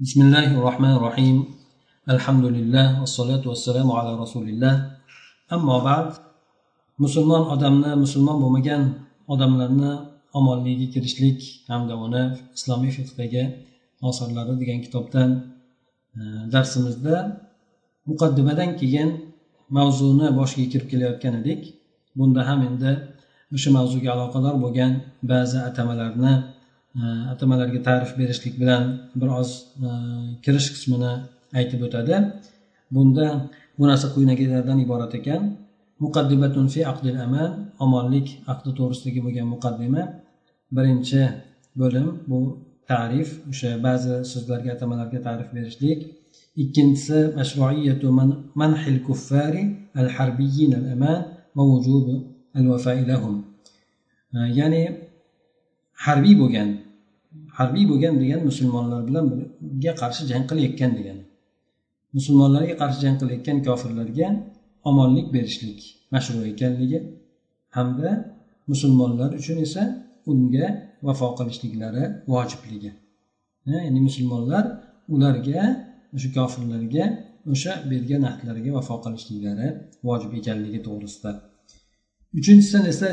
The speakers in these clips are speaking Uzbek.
بسم الله الرحمن الرحيم الحمد لله والصلاة والسلام على رسول الله أما بعد musulmon odamni musulmon bo'lmagan odamlarni omonligiga kirishlik hamda uni islomiy fiqhiga osirlari degan kitobdan e, darsimizda muqaddimadan keyin mavzuni boshiga kirib kelayotgan edik bunda ham endi o'sha mavzuga aloqador bo'lgan ba'zi atamalarni atamalarga ta'rif berishlik bilan biroz e, kirish qismini aytib o'tadi bunda bu narsa quyidagilardan iborat ekan muqaddimatun fi aqdil aman omonlik aqdi to'g'risidagi bo'lgan muqaddima birinchi bo'lim bu ta'rif o'sha ba'zi so'zlarga atamalarga ta'rif berishlik ikkinchisi mashruiyatu manhil kuffari al harbiyyin al aman va vujub al vafai lahum ya'ni harbiy bo'lgan harbiy bo'lgan degan musulmonlar bilan qarshi jang qilayotgan degani. Musulmonlarga qarshi jang qilayotgan kofirlarga omonlik berishlik mashru ekanligi hamda musulmonlar uchun esa unga vafo qilishliklari vojibligi. Ya'ni musulmonlar ularga o'sha kofirlarga o'sha bergan ahdlariga vafo qilishliklari vojib ekanligi to'g'risida. Uchinchisidan esa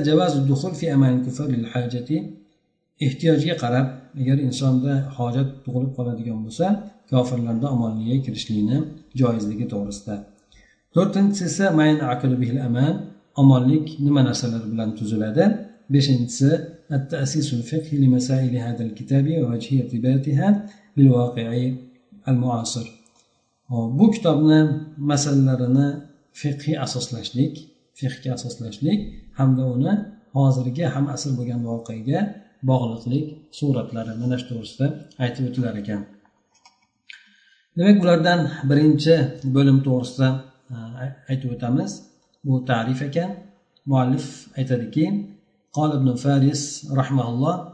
ehtiyojga qarab agar insonda hojat tug'ilib qoladigan bo'lsa kofirlarda omonlikka kirishlikni joizligi to'g'risida to'rtinchisi esa mayn bihil aman omonlik nima narsalar bilan tuziladi beshinchisi التأسيس الفقهي لمسائل هذا الكتاب ووجه ارتباطها بالواقع المعاصر bu kitobni masalalarini fiqhiy asoslashlik fiqga asoslashlik hamda uni hozirgi ham asr bo'lgan voqeaga bog'liqlik suratlari mana shu to'g'risida aytib o'tilar ekan demak bulardan birinchi bo'lim to'g'risida e, aytib o'tamiz bu ta'rif ekan muallif aytadiki قال ابن فارس رحمه الله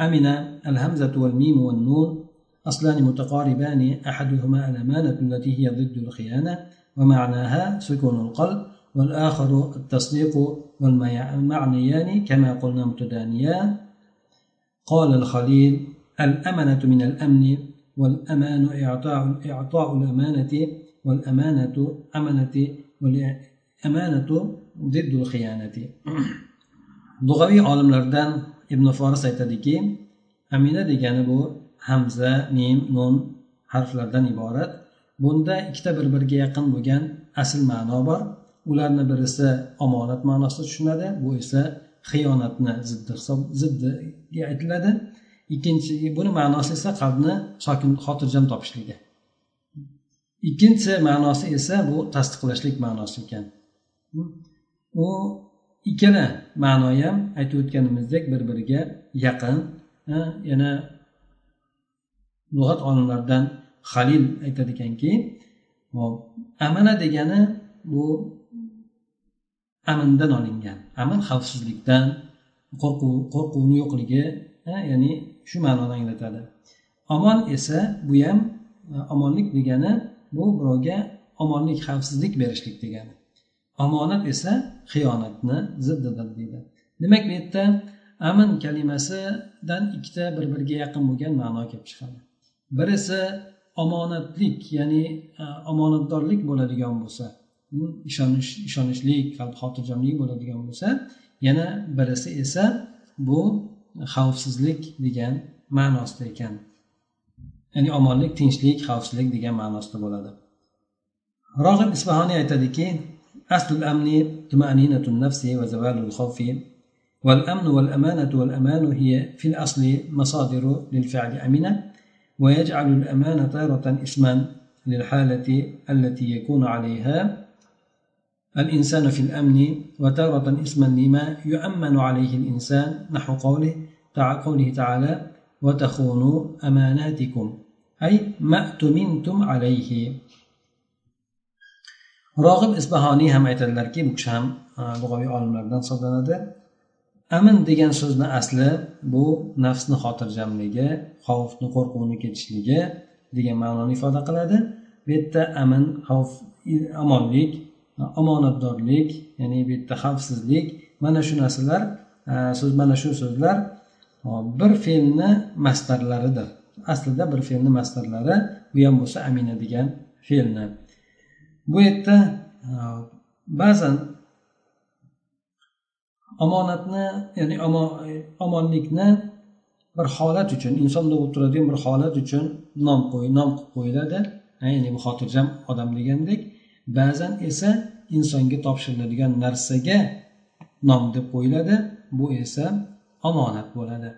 أمن الهمزة والميم والنون أصلان متقاربان أحدهما الأمانة التي هي ضد الخيانة ومعناها سكون القلب والآخر التصديق والمعنيان كما قلنا متدانيان قال الخليل الأمنة من الأمن والأمان إعطاء إعطاء الأمانة والأمانة أمنة والأمانة ضد الخيانة lug'aviy olimlardan ibn foris aytadiki amina degani bu hamza mim nun harflardan iborat bunda ikkita bir biriga yaqin bo'lgan asl ma'no bor Ularni birisi omonat ma'nosida tushunadi bu esa xiyonatni ziddi hisob ziddiga aytiladi. Ikkinchi buni ma'nosi esa qalbni sokin xotirjam topishligi ikkinchi ma'nosi esa bu tasdiqlashlik ma'nosi ekan. U ikkala ma'no ham aytib o'tganimizdek bir biriga yaqin yana lug'at olimlaridan halil aytadi ekanki amana degani bu amindan olingan. Amin xavfsizlikdan qo'rquv qo'rquvni yo'qligi ya'ni shu ma'noni anglatadi. Omon esa bu ham e, omonlik degani bu birovga omonlik xavfsizlik berishlik degani. Omonat esa xiyonatni ziddidir deydi. Demak bu yerda amin kalimasidan ikkita bir biriga yaqin bo'lgan ma'no kelib chiqadi. Birisi omonatlik ya'ni e, omonatdorlik bo'ladigan bo'lsa ishonish ishonishlik qalb xotirjamlik bo'ladigan bo'lsa yana birisi esa bu xavfsizlik degan ma'nosida ekan ya'ni omonlik tinchlik xavfsizlik degan ma'nosida bo'ladi rog'ib isfahoniy aytadiki أصل الأمن طمأنينة النفس وزوال الخوف والأمن والأمانة والأمان هي في الأصل مصادر للفعل أمنة ويجعل الأمان تارة اسما للحالة التي يكون عليها الإنسان في الأمن وتارة اسما لما يؤمن عليه الإنسان نحو قوله قوله تعالى وتخونوا أماناتكم أي ما اؤتمنتم عليه rog'ib isbahoniy ham aytadilarki bu kishi ham lug'aviy olimlardan hisoblanadi amin degan so'zni asli bu nafsni xotirjamligi xavfni qo'rquvni ketishligi degan ma'noni ifoda qiladi bu yerda amin xavf omonlik omonatdorlik ya'ni bu yerda xavfsizlik. Mana shu narsalar e, so'z mana shu so'zlar bir fe'lni mastarlaridir aslida bir fe'lni mastarlari bu ham bo'lsa amina degan fe'lni. Bu yerda e, ba'zan omonatni ya'ni omonlikni bir holat uchun insonda bo'lib turadigan bir holat uchun nom qo'y nom qilib qo'yiladi. Ya'ni bu xotirjam odam degandek. Ba'zan esa insonga topshiriladigan narsaga nom deb qo'yiladi. Bu esa omonat bo'ladi.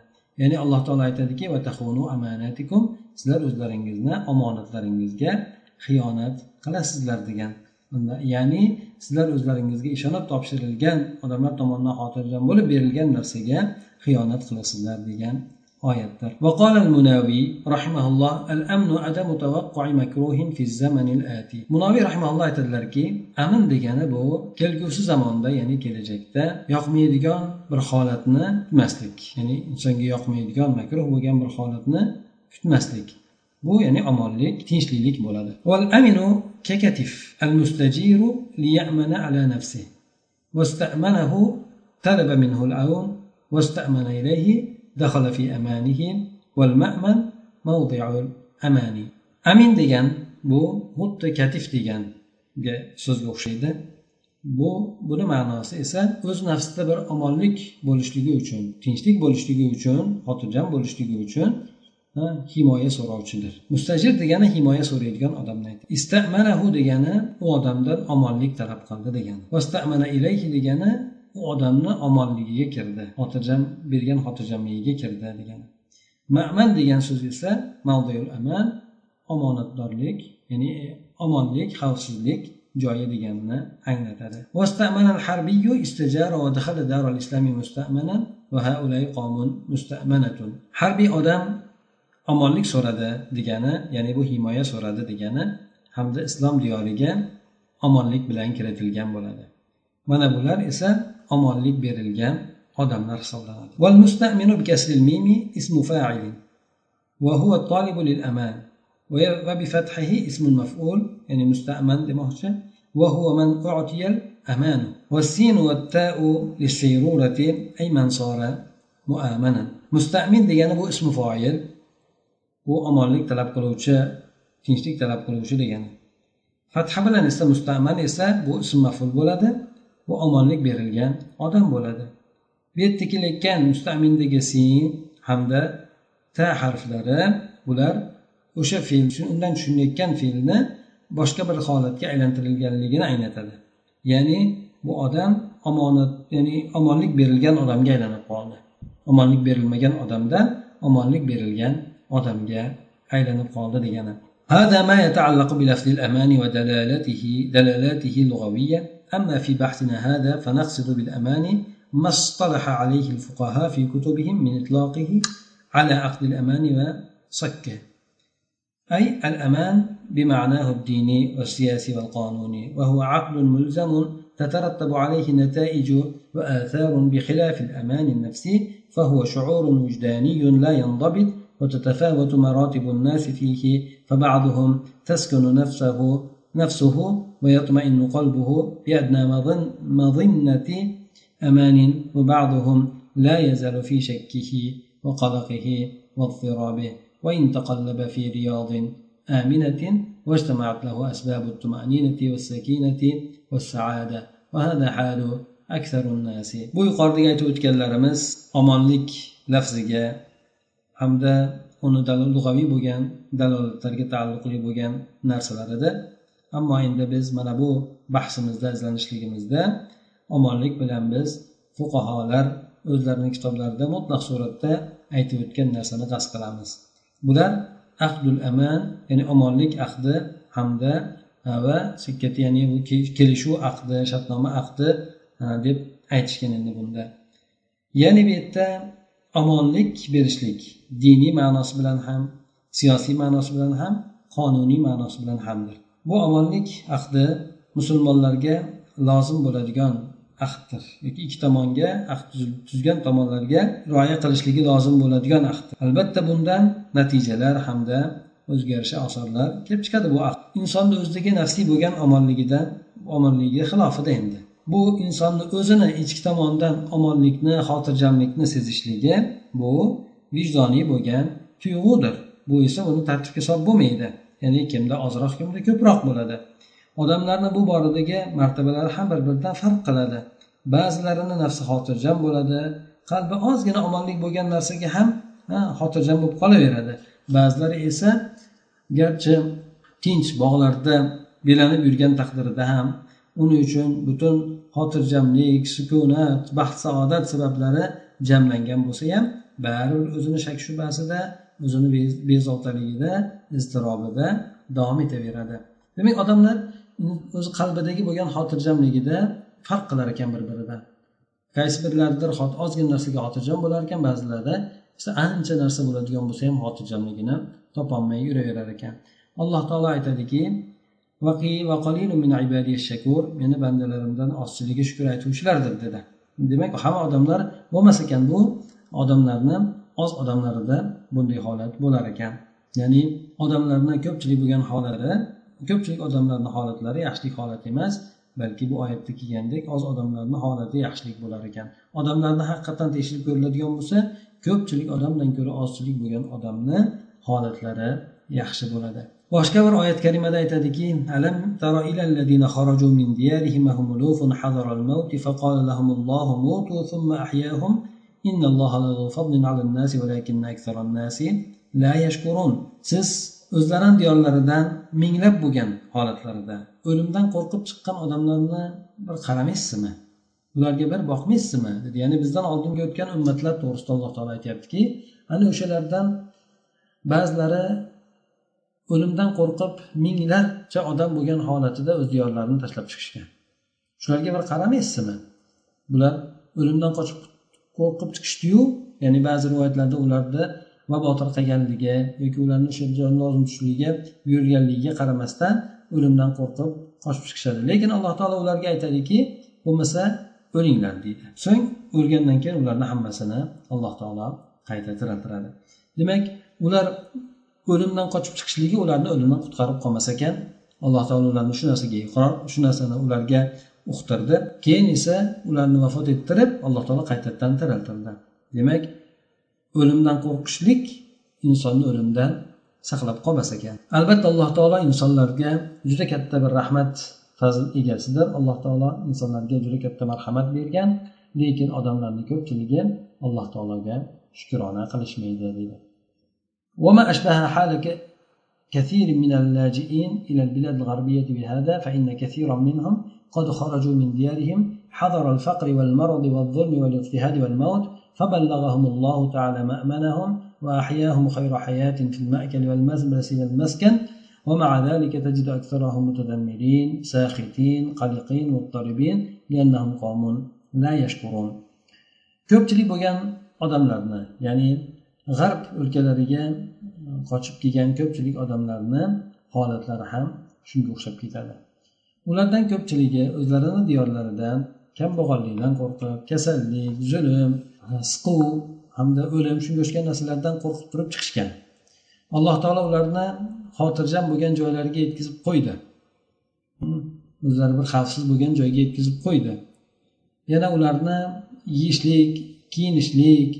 Ya'ni alloh taolo aytadiki sizlar o'zlaringizni omonatlaringizga xiyonat qilasizlar degan. Ya'ni sizlar o'zlaringizga ishonib topshirilgan odamlar tomonidan xotirjam bo'lib berilgan narsaga xiyonat qilasizlar degan. oyatdir وقال المناوي رحمه الله الأمن عدم توقع مكروه في الزمن الآتي munoviy rahimaulloh aytadilarki amin degani bu kelgusi zamonda ya'ni kelajakda yoqmaydigan bir holatni kutmaslik ya'ni insonga yoqmaydigan makruh bo'lgan bir holatni kutmaslik bu ya'ni omonlik tinchliklik bo'ladi والأمن ككتف المستجير ليأمن على نفسه واستأمنه طلب منه العون واستأمن إليه دخل في أمانه والمأمن موضع الأماني amin degan bu xuddi katif deganga so'zga o'xshaydi bu buni ma'nosi esa o'z nafsida bir omonlik bo'lishligi uchun tinchlik bo'lishligi uchun xotirjam bo'lishligi uchun himoya so'rovchidir mustajir degani himoya so'raydigan odamni aytadi istamanahu degani u odamdan omonlik talab qildi degani vastamana ilayhi degani u odamni omonligiga kirdi. Xotirjam bergan xotirjamligiga kirdi degan. Ma'man degan so'z esa mavdiyul aman omonatdorlik ya'ni e, omonlik xavfsizlik joyi deganini anglatadi. Harbiy odam omonlik so'radi degani ya'ni bu himoya so'radi degani hamda islom diyoriga omonlik bilan kiritilgan bo'ladi. Mana bular esa omonlik berilgan odamlar hisoblanadi والمستأمن بكسر الميم اسم فاعل وهو الطالب للأمان وبفتحه اسم المفعول يعني مستأمن demoqchi وهو من أعطي الأمان والسين والتاء للسيرورة أي من صار مؤمنا مستأمن degani bu ismi foil bu omonlik talab qiluvchi tinchlik talab qiluvchi degani fatha bilan esa mustaman esa bu ism maful bo'ladi bu omonlik berilgan odam bo'ladi bu yerda kelayotgan mustamindagi sin hamda ta harflari bular o'sha fe'l undan tushunayotgan fe'lni boshqa bir holatga aylantirilganligini anglatadi ya'ni bu odam omonat ya'ni omonlik berilgan odamga aylanib qoldi omonlik berilmagan odamdan omonlik berilgan odamga aylanib qoldi degani هذا ما يتعلق بلفظ الأمان ودلالته دلالاته اللغوية أما في بحثنا هذا فنقصد بالأمان ما اصطلح عليه الفقهاء في كتبهم من إطلاقه على عقد الأمان وصكه. أي الأمان بمعناه الديني والسياسي والقانوني وهو عقد ملزم تترتب عليه نتائج وآثار بخلاف الأمان النفسي فهو شعور وجداني لا ينضبط وتتفاوت مراتب الناس فيه فبعضهم تسكن نفسه نفسه ويطمئن قلبه بأدنى مظن مظنة أمان وبعضهم لا يزال في شكه وقلقه واضطرابه. وإن تقلب في رياض آمنة واجتمعت له أسباب الطمأنينة والسكينة والسعادة. وهذا حال أكثر الناس. bu yuqoridagi aytib o'tganlarimiz omonlik lafziga hamda uni lug'aviy bo'lgan dalolatlarga taalluqli bo'lgan narsalar edi ammo endi biz mana bu bahsimizda izlanishligimizda omonlik bilan biz fuqarolar o'zlarini kitoblarida mutlaq suratda aytib o'tgan narsani qasd qilamiz. Bular ahdul aman ya'ni omonlik ahdi hamda va sikkati ya'ni bu kelishuv aqdi shartnoma aqdi deb aytishgan endi bunda. Ya'ni bu yerda omonlik berishlik diniy ma'nosi bilan ham siyosiy ma'nosi bilan ham qonuniy ma'nosi bilan hamdir. Bu omonlik ahdi musulmonlarga lozim bo'ladigan ahddir. Yoki ikki tomonga ahd tuzgan tomonlarga rioya qilishligi lozim bo'ladigan ahddir. Albatta bundan natijalar hamda o'ziga yarasha kelib chiqadi bu ahd. Insonni o'zidagi nafsiy bo'lgan omonligidan omonligiga xilofida endi. Bu insonni o'zini ichki tomonidan omonlikni xotirjamlikni sezishligi bu vijdoniy bo'lgan tuyg'udir. Bu esa uni tartibga solib bo'lmaydi. Ya'ni kimda ozroq kimda ko'proq bo'ladi. Odamlarni bu boradagi martabalari ham bir biridan farq qiladi. Ba'zilarini nafsi xotirjam bo'ladi qalbi ozgina omonlik bo'lgan narsaga ham xotirjam bo'lib qolaveradi. Ba'zilari esa garchi tinch bog'larda belanib yurgan taqdirida ham uning uchun butun xotirjamlik sukunat baxt saodat sabablari jamlangan bo'lsa ham baribir o'zini shak shubhasida o'zini bezovtaligida iztirobida davom etaveradi. Demak odamlar o'zi qalbidagi bo'lgan xotirjamligida farq qilar ekan bir biridan qaysi birlaridir ozgina narsaga xotirjam bo'lar ekan ba'zilarida esa ancha narsa bo'ladigan bo'lsa ham xotirjamligini topolmay yuraverar ekan. Alloh taolo aytadiki meni bandalarimdan ozchiligi shukur aytuvchilardir dedi. Demak hamma odamlar bo'lmas ekan bu odamlarni oz odamlarida bunday holat bo'lar ekan. Ya'ni odamlarni ko'pchilik bo'lgan holati ko'pchilik odamlarni holatlari yaxshilik holati emas balki bu oyatda kelgandek oz odamlarni holati yaxshilik bo'lar ekan. Odamlarni haqiqatdan tekshirib ko'riladigan bo'lsa ko'pchilik odamdan ko'ra ozchilik bo'lgan odamni holatlari yaxshi bo'ladi. Boshqa bir oyat karimada aytadiki alam taro ilallazina kharaju min diyarihim hum ulufun hadara al-maut faqala lahum Allohu mutu thumma ahyahum inna Alloha la fadlin 'ala la yashkurun siz o'zlarini diyorlaridan minglab bo'lgan holatlarida o'limdan qo'rqib chiqqan odamlarni bir qaramaysizmi ularga bir boqmaysizmi dedi. Ya'ni bizdan oldingi o'tgan ummatlar to'g'risida alloh taolo aytyaptiki ana o'shalardan ba'zilari o'limdan qo'rqib minglarcha odam bo'lgan holatida o'z diyorlarini tashlab chiqishgan. Shularga bir qaramaysizmi bular o'limdan qochib qo'rqib chiqishdiyu ya'ni ba'zi rivoyatlarda ularda vabo tarqaganligi yoki ularni o'sha lozim tushligiga buyurganligiga qaramasdan o'limdan qo'rqib qochib chiqishadi. Lekin alloh taolo ularga aytadiki bo'lmasa o'linglar deydi. So'ng o'lgandan keyin ularni hammasini alloh taolo qayta tiriltiradi. Demak ular o'limdan qochib chiqishligi ularni o'limdan qutqarib qolmas ekan. Alloh taolo ularni shu narsaga iqror shu narsani ularga uqtirdi keyin esa ularni vafot ettirib alloh taolo qaytadan tiriltirdi demak o'limdan qo'rqishlik insonni o'limdan saqlab qolmas ekan albatta alloh taolo insonlarga juda katta bir rahmat fazl egasidir alloh taolo insonlarga juda katta marhamat bergan lekin odamlarni ko'pchiligi alloh taologa shukrona qilishmaydi deydi وما أشبه حال كثير من اللاجئين إلى البلاد الغربية بهذا فإن كثيرا منهم قد خرجوا من ديارهم حذر الفقر والمرض والظلم والاضطهاد والموت فبلغهم الله تعالى مأمنهم وأحياهم خير حياة في المأكل والملبس والمسكن. ومع ذلك تجد أكثرهم متذمرين ساخطين قلقين مضطربين لأنهم قوم لا يشكرون. ko'pchilik bo'lgan odamlarni ya'ni g'arb o'lkalariga qochib kelgan ko'pchilik odamlarni holatlari ham shunga o'xshab ketadi ulardan ko'pchiligi o'zlarini diyorlaridan kambag'allikdan qo'rqib kasallik zulm siquv hamda o'lim shunga o'xshagan narsalardan qo'rqib turib chiqishgan. Alloh taolo ularni xotirjam bo'lgan joylariga yetkazib qo'ydi. O'zlari bir xavfsiz bo'lgan joyga yetkazib qo'ydi. Yana ularni yeyishlik kiyinishlik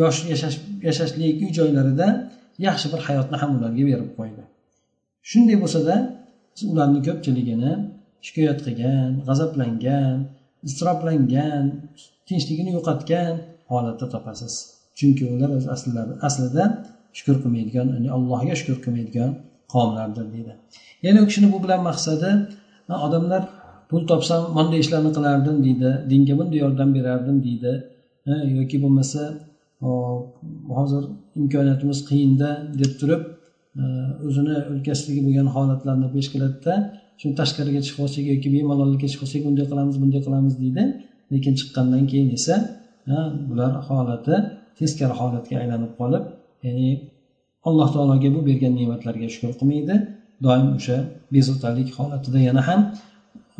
yosh yashash yashashlik uy joylarida yaxshi bir hayotni ham ularga berib qo'ydi. Shunday bo'lsada ularni ko'pchiligini shikoyat qilgan g'azablangan iztiroblangan tinchligini yo'qotgan holatda topasiz. Chunki ular o'z aslida shukur qilmaydigan ya'ni allohga shukur qilmaydigan qavmlardir deydi. Ya'ni u kishini bu bilan maqsadi odamlar pul topsam bunday ishlarni qilardim deydi dinga bunday yordam berardim deydi. Yoki bo'lmasa hozir imkoniyatimiz qiyinda deb turib o'zini o'lkasidagi bo'lgan holatlarni pesh qiladida shu tashqariga chiqib olsak yoki bemalollikka chiqib olsak bunday qilamiz bunday qilamiz deydi. Lekin chiqqandan keyin esa bular holati teskari holatga aylanib qolib ya'ni alloh taologa bu bergan ne'matlarga shukur qilmaydi. Doim o'sha bezovtalik holatida yana ham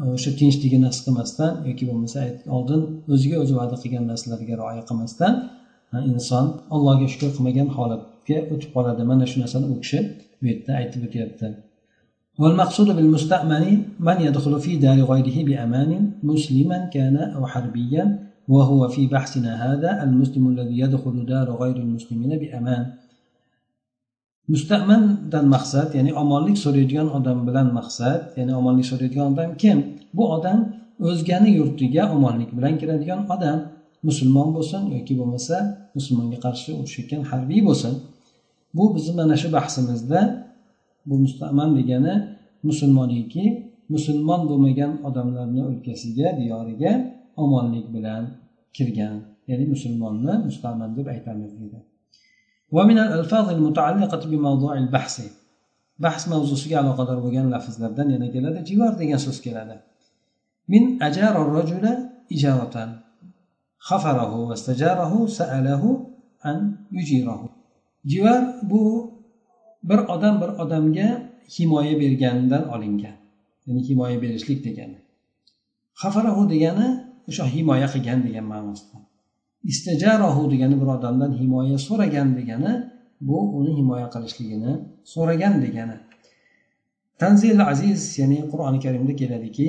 e, o'sha tinchligini his qilmasdan yoki bo'lmasa oldin o'ziga o'zi va'da qilgan narsalarga rioya qilmasdan inson allohga shukur qilmagan holat o'tib qoladi mana shu narsani u kishi bu yerda aytib o'tyapti والمقصود بالمستأمن من يدخل في دار غيره بأمان مسلما كان أو حربيا وهو في بحثنا هذا المسلم الذي يدخل دار غير المسلمين بأمان mustamandan maqsad ya'ni omonlik so'raydigan odam bilan maqsad ya'ni omonlik so'raydigan odam kim bu odam o'zgani yurtiga omonlik bilan kiradigan odam musulmon bo'lsin yoki bo'lmasa musulmonga qarshi urushayotgan harbiy bo'lsin bu bizni mana shu bahsimizda bu mustaman degani musulmoniki musulmon bo'lmagan odamlarni o'lkasiga diyoriga omonlik bilan kirgan ya'ni musulmonni mustaman deb aytamiz deydi ومن الألفاظ المتعلقة بموضوع البحث bahs mavzusiga aloqador bo'lgan lafzlardan yana keladi jivar degan so'z keladi min ajara rajula ijaratan xafarahu vastajarahu sa'alahu an yujirahu Jiva bu bir odam bir odamga himoya berganidan olingan. Ya'ni himoya berishlik degani. Xafarahu degani o'sha himoya qilgan degan ma'nosida istajarohu degani bir odamdan himoya so'ragan degani bu uni himoya qilishligini so'ragan degani. Tanzil aziz ya'ni qur'oni karimda keladiki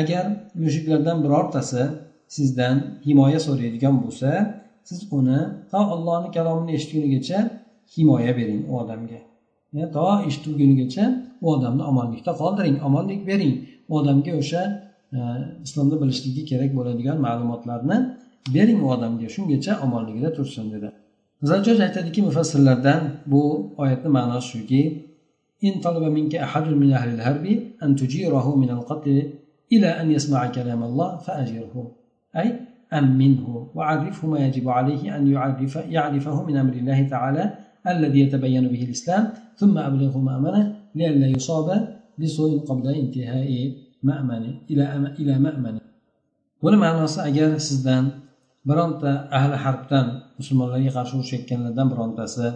agar mushuklardan birortasi sizdan himoya so'raydigan bo'lsa siz uni to allohni kalomini eshitgunigacha himoya bering u odamga to eshitgunigacha u odamni omonlikda qoldiring omonlik bering u odamga o'sha e, islomda bilishligi kerak bo'ladigan ma'lumotlarni bering u odamga shungacha omonligida tursin dedi zajjoj aytadiki mufassirlardan bu oyatni ma'nosi shuki إن طلب منك أحد من أهل الهرب أن تجيره من القتل إلى أن يسمع كلام الله فأجره أي أمنه وعرفه ما يجب عليه أن يعرف يعرفه من أمر الله تعالى الذي يتبين به الإسلام ثم أبلغه مأمنه لئلا يصاب بسوء قبل انتهاء مأمن إلى إلى مأمن buni ma'nosi agar sizdan bironta ahli harbdan musulmonlarga qarshi urushayotganlardan birontasi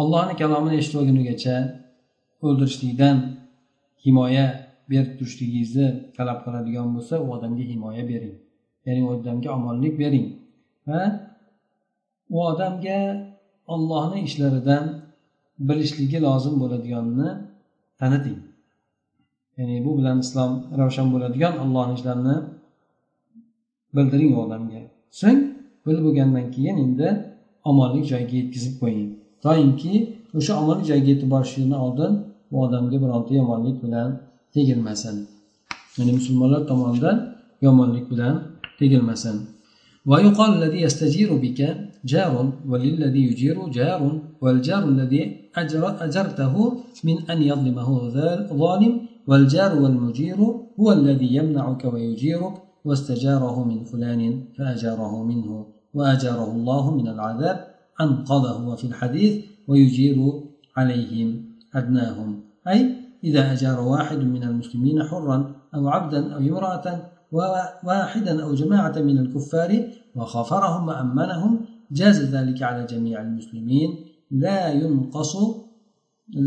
ollohni kalomini eshitib olgunigacha o'ldirishlikdan himoya berib turishligingizni talab qiladigan bo'lsa u odamga himoya bering ya'ni u odamga omonlik bering. Va u odamga ollohni ishlaridan bilishligi lozim bo'ladiganini taniting. Ya'ni bu bilan islom ravshan bo'ladigan ollohni ishlarini bildiring u odamga. So'ng bilib bo'lgandan keyin endi omonlik joyiga yetkazib qo'ying. Doimki o'sha omonlik joyiga yetib borishini oldin bu odamga bironta yomonlik bilan tegilmasin. Ya'ni musulmonlar tomonidan yomonlik bilan تيجي تجلمسن ويقال الذي يستجير بك جار وللذي يجير جار والجار الذي أجر أجرته من أن يظلمه ظالم والجار والمجير هو الذي يمنعك ويجيرك واستجاره من فلان فأجاره منه وأجاره الله من العذاب أنقذه وفي الحديث ويجير عليهم أدناهم. أي إذا أجار واحد من المسلمين حرا أو عبدا أو امرأة واحدا أو جماعة من الكفار وخافرهم وأمنهم جاز ذلك على جميع المسلمين لا ينقص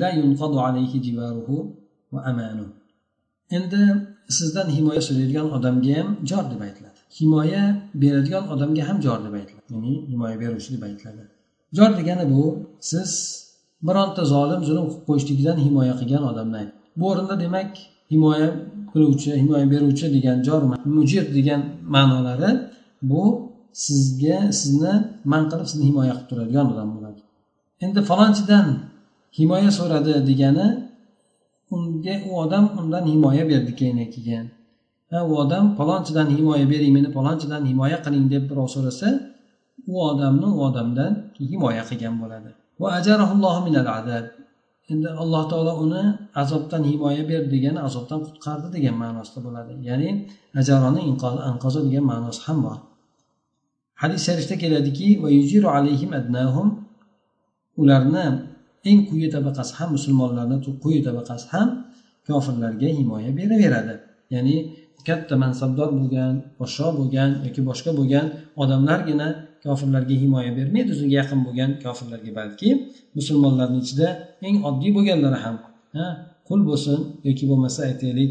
لا ينقض عليه جواره وأمانه endi sizdan himoya so'raydigan odamga ham jor deb aytiladi himoya beradigan odamga ham jor deb aytiladi ya'ni himoya beruvchi deb aytiladi jor degani bu siz bironta zolim zulm qilib qo'yishligidan himoya qilgan odamni bu o'rinda demak himoya qiluvchi himoya beruvchi degan jor mujir degan ma'nolari bu sizga sizni man qilib sizni himoya qilib turadigan odam bo'ladi. Endi falonchidan himoya so'radi degani unga u odam undan himoya berdi keyin keyin u odam palonchidan himoya bering meni palonchidan himoya qiling deb birov so'rasa u odamni u odamdan himoya qilgan bo'ladi. Endi alloh taolo uni azobdan himoya berdi degani azobdan qutqardi degan ma'nosida bo'ladi. Ya'ni ajaroni anqozi degan ma'nosi ham bor. Hadis sharifda keladiki ularni eng quyi tabaqasi ham musulmonlarni quyi tabaqasi ham kofirlarga himoya beraveradi. Ya'ni katta mansabdor bo'lgan podsho bo'lgan yoki boshqa bo'lgan odamlargina kofirlarga himoya bermaydi o'ziga yaqin bo'lgan kofirlarga balki musulmonlarni ichida eng oddiy bo'lganlari ham. Qul bo'lsin yoki bo'lmasa aytaylik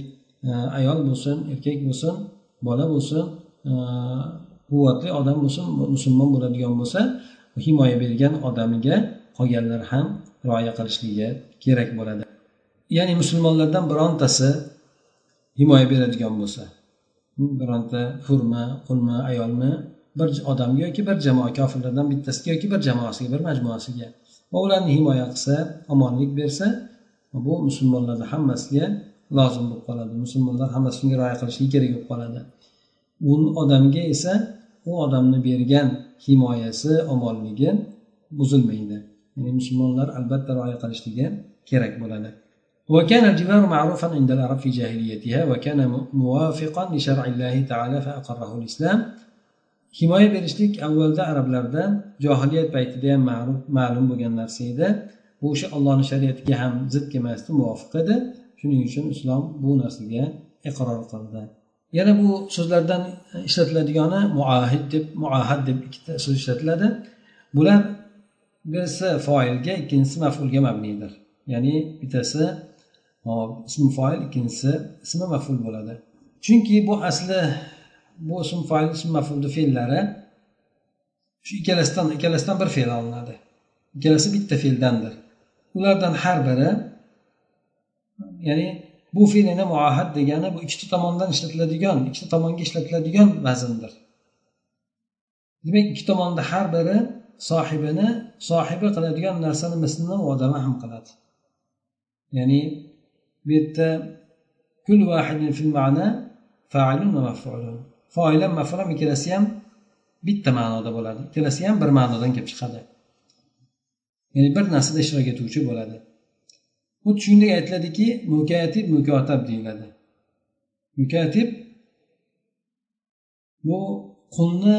e, ayol bo'lsin erkak bo'lsin bola bo'lsin e, quvvatli odam bo'lsin musulmon bo'ladigan bo'lsa himoya bergan odamiga qolganlar ham rioya qilishligi kerak bo'ladi. Ya'ni musulmonlardan birontasi himoya beradigan bo'lsa. Bironta hurmi qulmi ayolmi bir odamga yoki bir jamoa kofirlardan bittasiga yoki bir jamoasiga bir majmuasiga va ularni himoya qilsa omonlik bersa bu musulmonlarni hammasiga lozim bo'lib qoladi musulmonlar hammasi shunga rioya qilishligi kerak bo'lib qoladi u odamga esa u odamni bergan himoyasi omonligi buzilmaydi ya'ni musulmonlar albatta rioya qilishligi kerak bo'ladi وكان الجوار معروفا عند العرب في جاهليتها وكان موافقا لشرع الله تعالى فأقره الإسلام himoya berishlik avvalda arablarda johiliyat paytida ham ma'ruf ma'lum bo'lgan narsa edi. Bu o'sha ollohni shariatiga ham zid kelmasdi muvofiq edi. Shuning uchun islom bu narsaga iqror qildi. Yana bu so'zlardan ishlatiladigani muahid deb muahad deb ikkita so'z ishlatiladi. Bular birisi foilga ikkinchisi mafulga mabnidir. Ya'ni bittasi ismi foil ikkinchisi ismi maful bo'ladi. Chunki bu asli bu ism foil ism mafulni fe'llari. Shu ikkalasidan ikkalasidan bir fe'l olinadi. Ikkalasi bitta fe'ldandir. Ulardan har biri ya'ni bu fe'lini muahad degani bu ikkita tomondan ishlatiladigan ikkita tomonga ishlatiladigan vazndir. Demak ikki tomonda har biri sohibini sohibi qiladigan narsani mislini u odam ham qiladi. Ya'ni bu yerda kul vahidin fil ma'na fa'ilun va foila mafram ikkalasi ham bitta ma'noda bo'ladi. Ikkalasi ham bir ma'nodan kelib chiqadi. Ya'ni bir narsada ishtirok etuvchi bo'ladi. Xuddi shuningdek aytiladiki mukatib mukotab deyiladi. Mukatib bu qulni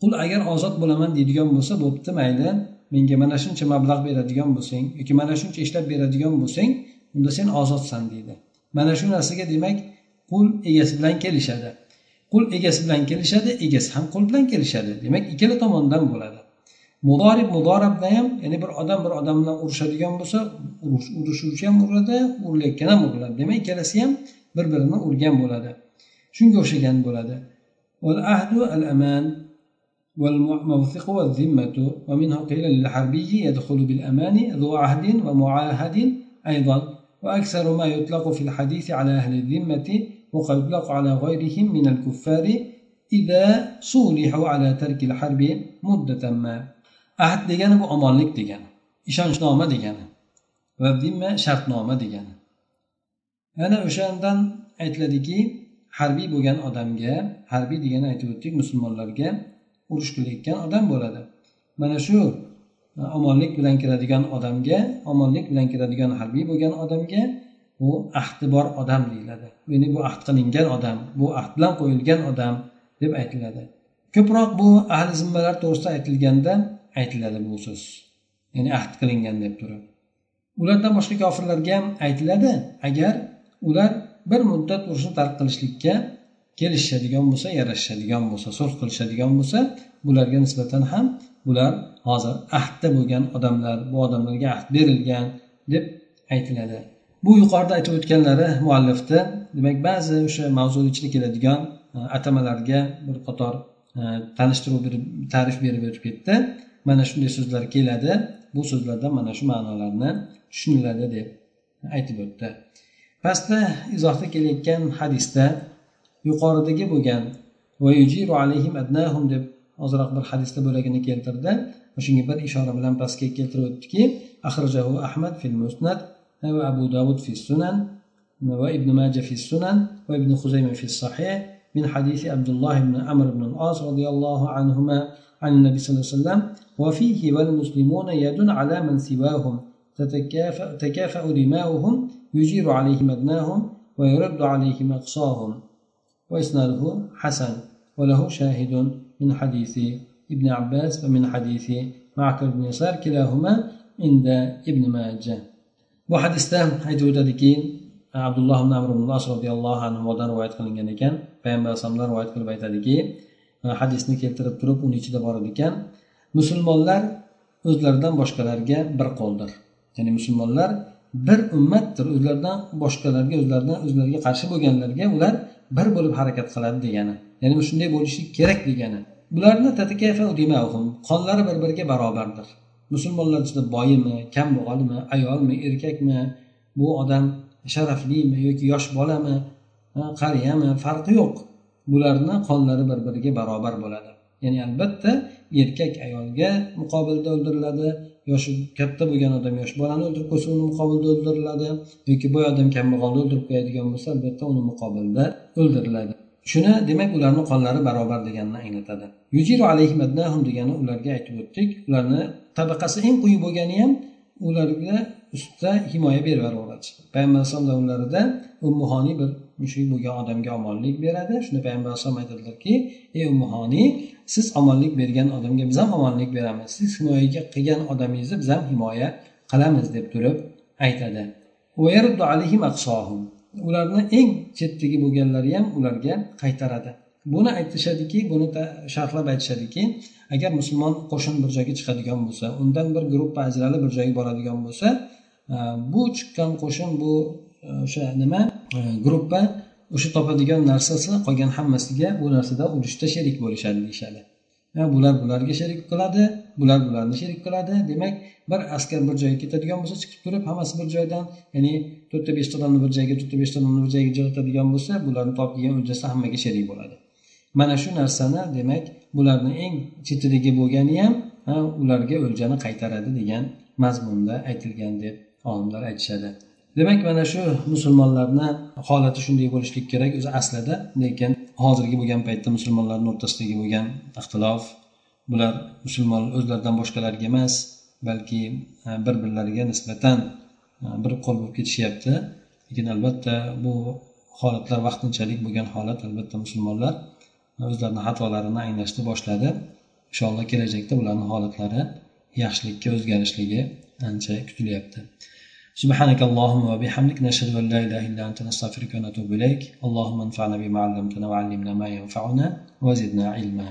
qul agar ozod bo'laman deydigan bo'lsa bo'pti mayli menga mana shuncha mablag' beradigan bo'lsang yoki mana shuncha ishlab beradigan bo'lsang unda sen ozodsan deydi. Mana shu narsaga demak qul egasi bilan kelishadi. Qul egasi bilan kelishadi egasi ham qul bilan kelishadi demak ikkala tomondan bo'ladi mudorib mudorabda ham ya'ni bir odam bir odam bilan urushadigan bo'lsa urushuvchi ham uradi urilayotgan ham uriladi demak ikkalasi ham bir birini urgan bo'ladi shunga o'xshagan bo'ladi والموثق والذمة ومنه قيل للحربي يدخل بالأمان ذو عهد ومعاهد أيضا وأكثر ما يطلق في الحديث على أهل الذمة وقد يطلق على غيرهم من الكفار إذا صولحوا على ترك الحرب مدة ما ahd degani bu omonlik degani ishonchnoma degani va dimma shartnoma degani ana o'shandan aytiladiki harbiy bo'lgan odamga harbiy degani aytib o'tdik musulmonlarga urush qilayotgan odam bo'ladi mana shu omonlik bilan kiradigan odamga omonlik bilan kiradigan harbiy bo'lgan odamga u ahdi bor odam deyiladi. Ya'ni bu ahd qilingan odam bu ahd bilan qo'yilgan odam deb aytiladi. Ko'proq bu ahli zimmalar to'g'risida aytilganda aytiladi bu so'z. Ya'ni ahd qilingan deb turib. Ulardan boshqa kofirlarga ham aytiladi agar ular bir muddat urushni tark qilishlikka kelishishadigan bo'lsa yarashishadigan bo'lsa sulh qilishadigan bo'lsa bularga nisbatan ham bular hozir ahdda bo'lgan odamlar bu odamlarga ahd berilgan deb aytiladi. Bu yuqorida aytib o'tganlari muallifni demak ba'zi o'sha mavzuni ichida keladigan e, atamalarga bir qator e, tanishtiruv berib ta'rif berib o'tib ketdi. Mana shunday so'zlar keladi. Bu so'zlardan mana shu ma'nolarni tushuniladi deb aytib o'tdi. Pastda izohda kelayotgan hadisda yuqoridagi bo'lgan deb ozroq bir hadisda bo'lagini keltirdi. O'shanga bir ishora bilan pastga keltirib o'tdiki ahrajahu ahmad fil musnad fi sunan va ibn maja fi sunan va ibn huzayma fi sahih من حديث عبد الله بن عمرو بن العاص رضي الله عنهما عن النبي صلى الله عليه وسلم وفيه والمسلمون يد على من سواهم تتكافأ, تكافأ دماؤهم يجير عليهم أدناهم ويرد عليهم أقصاهم وإسناده حسن وله شاهد من حديث ابن عباس ومن حديث معكر بن يسار كلاهما عند ابن ماجه. Bu hadisda aytib o'tadiki abdulloh ibn amr ibn roziyallohu anhudan rivoyat qilingan ekan. Payg'ambar alayhisalomdan rivoyat qilib aytadiki hadisni keltirib turib uni ichida bor ekan. Musulmonlar o'zlaridan boshqalarga bir qo'ldir. Ya'ni musulmonlar bir ummatdir o'zlaridan boshqalarga o'zlaridan o'zlariga qarshi bo'lganlarga ular bir bo'lib harakat qiladi degani. Ya'ni shunday bo'lishi kerak degani. Bularni qonlari bir biriga barobardir. Musulmonlar ichida boyimi kambag'almi ayolmi erkakmi bu odam sharaflimi yoki yosh bolami qariyami farqi yo'q. Bularni qonlari bir biriga barobar bo'ladi. Ya'ni albatta erkak ayolga muqobilda o'ldiriladi yoshi katta bo'lgan odam yosh bolani o'ldirib qo'ysa uni muqobilda o'ldiriladi yoki boy odam kambag'alni o'ldirib qo'yadigan bo'lsa albatta uni muqobilda o'ldiriladi. Shuni demak ularni qonlari barobar deganini anglatadi. Yujiru alayhim degani ularga aytib o'tdik. Ularni tabaqasi eng quyi bo'lgani ham ularga ustida himoya berib yuboradi payg'ambar alayhisalom davrlarida ummuhoniy bir mushrik bo'lgan odamga omonlik beradi. Shunda payg'ambar alayhisalom aytadilarki ey ummuhoniy siz omonlik bergan odamga biz ham omonlik beramiz. Siz himoyaga qilgan odamingizni biz ham himoya qilamiz deb turib aytadi. Ularni eng chetdagi bo'lganlari ham ularga qaytaradi. Buni aytishadiki buni sharhlab aytishadiki agar musulmon qo'shin bir joyga chiqadigan bo'lsa undan bir gruppa ajralib bir joyga boradigan bo'lsa e, bu chiqqan qo'shin bu e, o'sha nima e, gruppa o'sha topadigan narsasi qolgan hammasiga bu narsada urushda sherik bo'lishadi deyishadi. Bular bularga sherik qiladi bular bularni sherik qiladi. Demak bir askar bir joyga ketadigan bo'lsa chiqib turib hammasi bir joydan ya'ni to'rtta beshta odamni bir joyga to'rtta beshta odamni bir joyga jo'natadigan bo'lsa bularni topgan o'ljasi hammaga sherik bo'ladi. Mana shu narsani demak bularni eng chetidagi bo'lgani ham ularga o'ljani qaytaradi degan mazmunda aytilgan deb olimlar aytishadi. Demak mana shu musulmonlarni holati shunday bo'lishlik kerak o'zi aslida lekin hozirgi bo'lgan paytda musulmonlarni o'rtasidagi bo'lgan ixtilof bular musulmon o'zlaridan boshqalarga emas balki bir birlariga nisbatan bir qo'l bo'lib ketishyapti. Lekin albatta bu holatlar vaqtinchalik bo'lgan holat albatta musulmonlar o'zlarini xatolarini anglashni boshladi inshaalloh kelajakda ularni holatlari yaxshilikka o'zgarishligi ancha kutilyapti سبحانك اللهم وبحمدك نشهد أن لا إله إلا أنت نستغفرك ونتوب إليك اللهم انفعنا بما علمتنا وعلمنا ما ينفعنا وزدنا علما